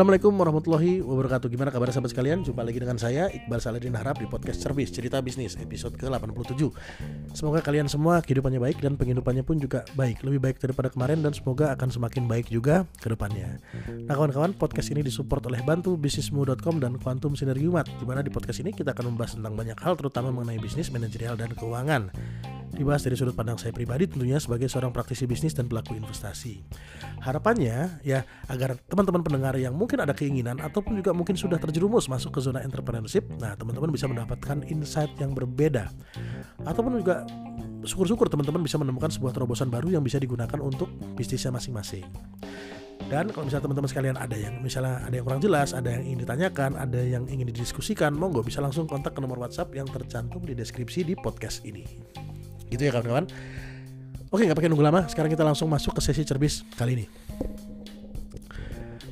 Assalamualaikum warahmatullahi wabarakatuh. Gimana kabar sahabat sekalian? Jumpa lagi dengan saya Iqbal Saladin Harap di podcast Service Cerita Bisnis episode ke-87 Semoga kalian semua kehidupannya baik dan penghidupannya pun juga baik. Lebih baik daripada kemarin dan semoga akan semakin baik juga ke depannya. Nah kawan-kawan podcast ini disupport oleh bantu bisnismu.com dan Quantum Sinergi Umat Di mana di podcast ini kita akan membahas tentang banyak hal terutama mengenai bisnis, manajerial, dan keuangan. Dibahas dari sudut pandang saya pribadi tentunya sebagai seorang praktisi bisnis dan pelaku investasi. Harapannya ya agar teman-teman pendengar yang mungkin ada keinginan ataupun juga mungkin sudah terjerumus masuk ke zona entrepreneurship, nah teman-teman bisa mendapatkan insight yang berbeda. Ataupun juga syukur-syukur teman-teman bisa menemukan sebuah terobosan baru yang bisa digunakan untuk bisnisnya masing-masing. Dan kalau misalnya teman-teman sekalian ada yang misalnya ada yang kurang jelas, ada yang ingin ditanyakan, ada yang ingin didiskusikan, monggo bisa langsung kontak ke nomor WhatsApp yang tercantum di deskripsi di podcast ini. Gitu ya kawan-kawan. Oke nggak pakai nunggu lama, sekarang kita langsung masuk ke sesi cerbis kali ini.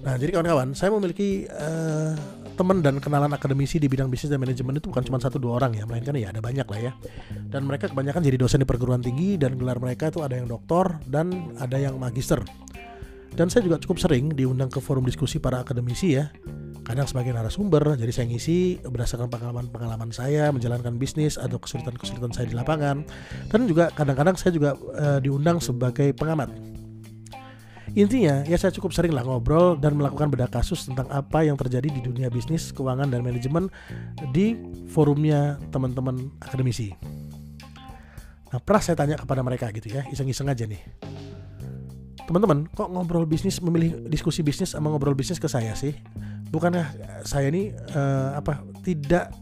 Nah jadi kawan-kawan, saya memiliki uh, teman dan kenalan akademisi di bidang bisnis dan manajemen itu bukan cuma satu dua orang ya, melainkan ya ada banyak lah ya. Dan mereka kebanyakan jadi dosen di perguruan tinggi dan gelar mereka itu ada yang doktor dan ada yang magister. Dan saya juga cukup sering diundang ke forum diskusi para akademisi ya kadang sebagai narasumber jadi saya ngisi berdasarkan pengalaman-pengalaman saya menjalankan bisnis atau kesulitan-kesulitan saya di lapangan dan juga kadang-kadang saya juga uh, diundang sebagai pengamat Intinya, ya saya cukup sering lah ngobrol dan melakukan bedah kasus tentang apa yang terjadi di dunia bisnis, keuangan, dan manajemen di forumnya teman-teman akademisi. Nah, pernah saya tanya kepada mereka gitu ya, iseng-iseng aja nih. Teman-teman, kok ngobrol bisnis, memilih diskusi bisnis sama ngobrol bisnis ke saya sih? bukankah saya ini uh, apa tidak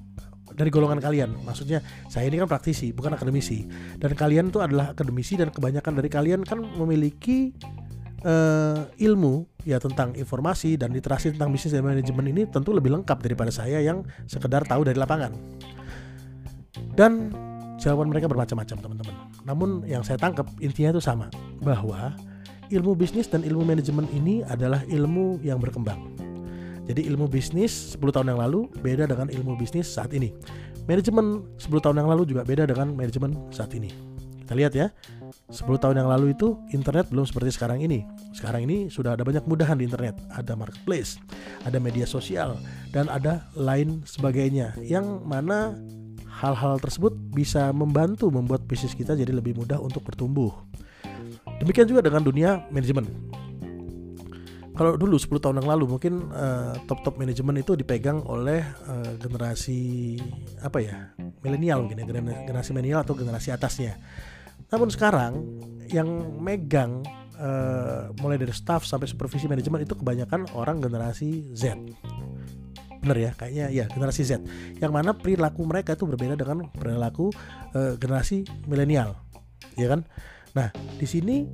dari golongan kalian maksudnya saya ini kan praktisi bukan akademisi dan kalian tuh adalah akademisi dan kebanyakan dari kalian kan memiliki uh, ilmu ya tentang informasi dan literasi tentang bisnis dan manajemen ini tentu lebih lengkap daripada saya yang sekedar tahu dari lapangan dan jawaban mereka bermacam-macam teman-teman namun yang saya tangkap intinya itu sama bahwa ilmu bisnis dan ilmu manajemen ini adalah ilmu yang berkembang jadi ilmu bisnis 10 tahun yang lalu beda dengan ilmu bisnis saat ini. Manajemen 10 tahun yang lalu juga beda dengan manajemen saat ini. Kita lihat ya. 10 tahun yang lalu itu internet belum seperti sekarang ini. Sekarang ini sudah ada banyak kemudahan di internet. Ada marketplace, ada media sosial, dan ada lain sebagainya. Yang mana hal-hal tersebut bisa membantu membuat bisnis kita jadi lebih mudah untuk bertumbuh. Demikian juga dengan dunia manajemen kalau dulu 10 tahun yang lalu mungkin uh, top-top manajemen itu dipegang oleh uh, generasi apa ya milenial mungkin ya generasi milenial atau generasi atasnya. Namun sekarang yang megang uh, mulai dari staff sampai supervisi manajemen itu kebanyakan orang generasi Z. Bener ya, kayaknya ya generasi Z. Yang mana perilaku mereka itu berbeda dengan perilaku uh, generasi milenial, ya kan? Nah, di sini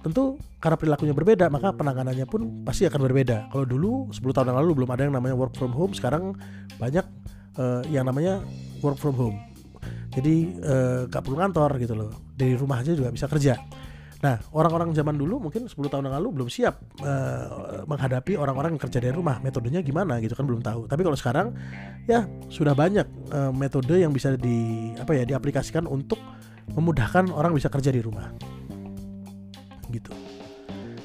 tentu karena perilakunya berbeda maka penanganannya pun pasti akan berbeda kalau dulu 10 tahun yang lalu belum ada yang namanya work from home sekarang banyak uh, yang namanya work from home jadi uh, gak perlu kantor gitu loh. Dari rumah aja juga bisa kerja. Nah, orang-orang zaman dulu mungkin 10 tahun yang lalu belum siap uh, menghadapi orang-orang yang kerja dari rumah. Metodenya gimana gitu kan belum tahu. Tapi kalau sekarang ya sudah banyak uh, metode yang bisa di apa ya diaplikasikan untuk memudahkan orang bisa kerja di rumah. Gitu.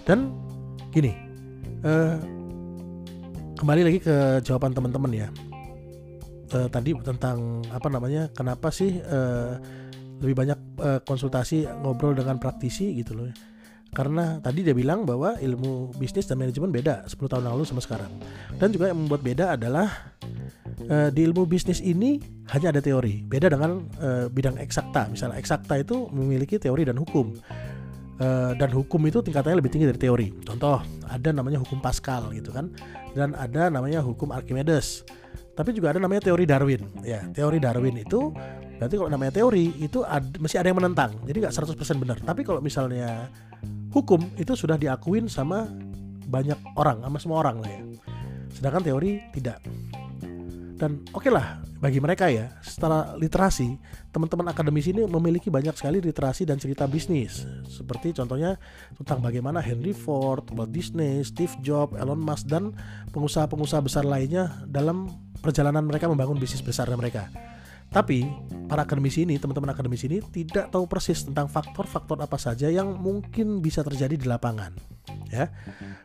Dan gini uh, kembali lagi ke jawaban teman-teman ya uh, tadi tentang apa namanya kenapa sih uh, lebih banyak uh, konsultasi ngobrol dengan praktisi gitu loh. Karena tadi dia bilang bahwa ilmu bisnis dan manajemen beda 10 tahun lalu sama sekarang. Dan juga yang membuat beda adalah uh, di ilmu bisnis ini hanya ada teori. Beda dengan uh, bidang eksakta. Misalnya eksakta itu memiliki teori dan hukum. Uh, dan hukum itu tingkatannya lebih tinggi dari teori. Contoh, ada namanya hukum Pascal gitu kan, dan ada namanya hukum Archimedes. Tapi juga ada namanya teori Darwin. Ya, teori Darwin itu berarti kalau namanya teori itu ad, masih ada yang menentang. Jadi nggak 100% benar. Tapi kalau misalnya hukum itu sudah diakuin sama banyak orang, sama semua orang lah ya. Sedangkan teori tidak dan oke okay lah bagi mereka ya setelah literasi teman-teman akademisi ini memiliki banyak sekali literasi dan cerita bisnis seperti contohnya tentang bagaimana Henry Ford, Walt Disney, Steve Jobs, Elon Musk dan pengusaha-pengusaha besar lainnya dalam perjalanan mereka membangun bisnis besar mereka. Tapi para akademisi ini, teman-teman akademisi ini tidak tahu persis tentang faktor-faktor apa saja yang mungkin bisa terjadi di lapangan, ya.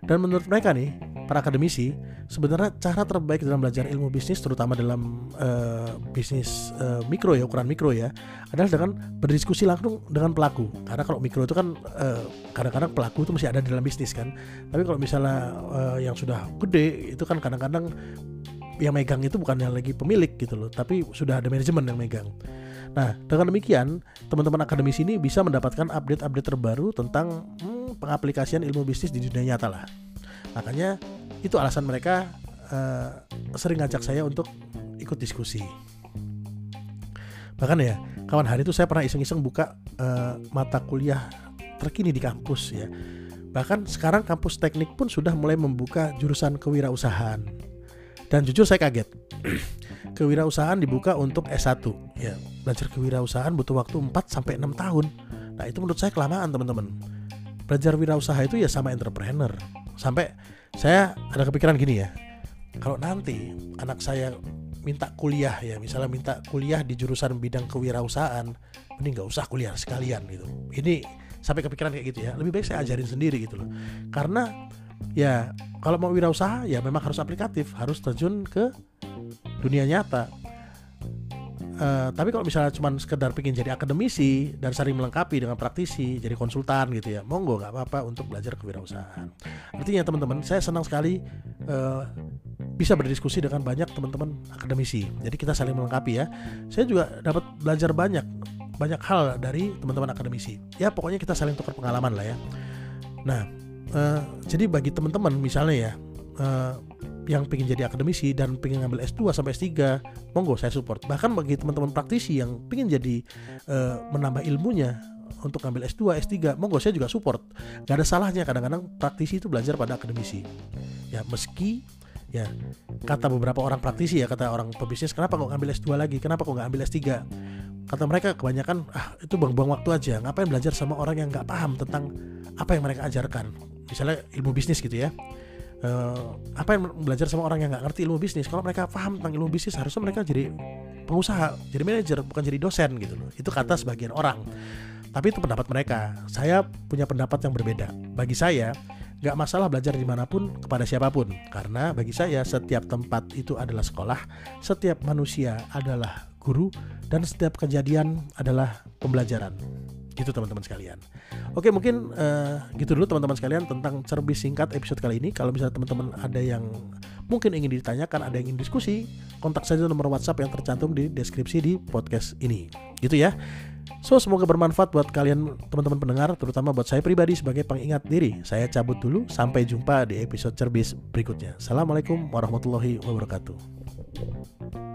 Dan menurut mereka nih, para akademisi sebenarnya cara terbaik dalam belajar ilmu bisnis terutama dalam uh, bisnis uh, mikro ya ukuran mikro ya adalah dengan berdiskusi langsung dengan pelaku karena kalau mikro itu kan kadang kadang-kadang pelaku itu masih ada di dalam bisnis kan tapi kalau misalnya uh, yang sudah gede itu kan kadang-kadang yang megang itu bukan yang lagi pemilik gitu loh tapi sudah ada manajemen yang megang Nah, dengan demikian, teman-teman akademisi ini bisa mendapatkan update-update terbaru tentang hmm, pengaplikasian ilmu bisnis di dunia nyata lah. Makanya itu alasan mereka uh, sering ngajak saya untuk ikut diskusi. Bahkan ya, kawan hari itu saya pernah iseng-iseng buka uh, mata kuliah terkini di kampus ya. Bahkan sekarang kampus teknik pun sudah mulai membuka jurusan kewirausahaan. Dan jujur saya kaget. kewirausahaan dibuka untuk S1 ya belajar kewirausahaan butuh waktu 4 sampai 6 tahun. Nah itu menurut saya kelamaan teman-teman. Belajar wirausaha itu ya sama entrepreneur. Sampai saya ada kepikiran gini ya. Kalau nanti anak saya minta kuliah ya misalnya minta kuliah di jurusan bidang kewirausahaan mending nggak usah kuliah sekalian gitu. Ini sampai kepikiran kayak gitu ya. Lebih baik saya ajarin sendiri gitu loh. Karena ya kalau mau wirausaha ya memang harus aplikatif harus terjun ke dunia nyata Uh, tapi kalau misalnya cuma sekedar pengen jadi akademisi dan sering melengkapi dengan praktisi, jadi konsultan gitu ya, monggo nggak apa-apa untuk belajar kewirausahaan. Artinya teman-teman, saya senang sekali uh, bisa berdiskusi dengan banyak teman-teman akademisi. Jadi kita saling melengkapi ya. Saya juga dapat belajar banyak banyak hal dari teman-teman akademisi. Ya pokoknya kita saling tukar pengalaman lah ya. Nah, uh, jadi bagi teman-teman misalnya ya. Uh, yang pengen jadi akademisi dan pengen ngambil S2 sampai S3 monggo saya support. Bahkan bagi teman-teman praktisi yang pengen jadi uh, menambah ilmunya untuk ngambil S2, S3 monggo saya juga support. Gak ada salahnya kadang-kadang praktisi itu belajar pada akademisi. Ya meski ya kata beberapa orang praktisi ya kata orang pebisnis kenapa kok ngambil S2 lagi? Kenapa kok nggak ambil S3 kata mereka kebanyakan ah itu buang-buang waktu aja. Ngapain belajar sama orang yang nggak paham tentang apa yang mereka ajarkan misalnya ilmu bisnis gitu ya. Uh, apa yang belajar sama orang yang nggak ngerti ilmu bisnis? Kalau mereka paham tentang ilmu bisnis harusnya mereka jadi pengusaha jadi manajer bukan jadi dosen gitu loh. Itu kata sebagian orang. Tapi itu pendapat mereka. Saya punya pendapat yang berbeda. Bagi saya nggak masalah belajar di mana pun kepada siapa pun. Karena bagi saya setiap tempat itu adalah sekolah setiap manusia adalah guru dan setiap kejadian adalah pembelajaran gitu teman-teman sekalian. Oke mungkin uh, gitu dulu teman-teman sekalian tentang cerbis singkat episode kali ini. Kalau misalnya teman-teman ada yang mungkin ingin ditanyakan ada yang ingin diskusi kontak saja nomor WhatsApp yang tercantum di deskripsi di podcast ini. Gitu ya. So semoga bermanfaat buat kalian teman-teman pendengar Terutama buat saya pribadi sebagai pengingat diri. Saya cabut dulu Sampai jumpa di episode cerbis berikutnya. Assalamualaikum warahmatullahi wabarakatuh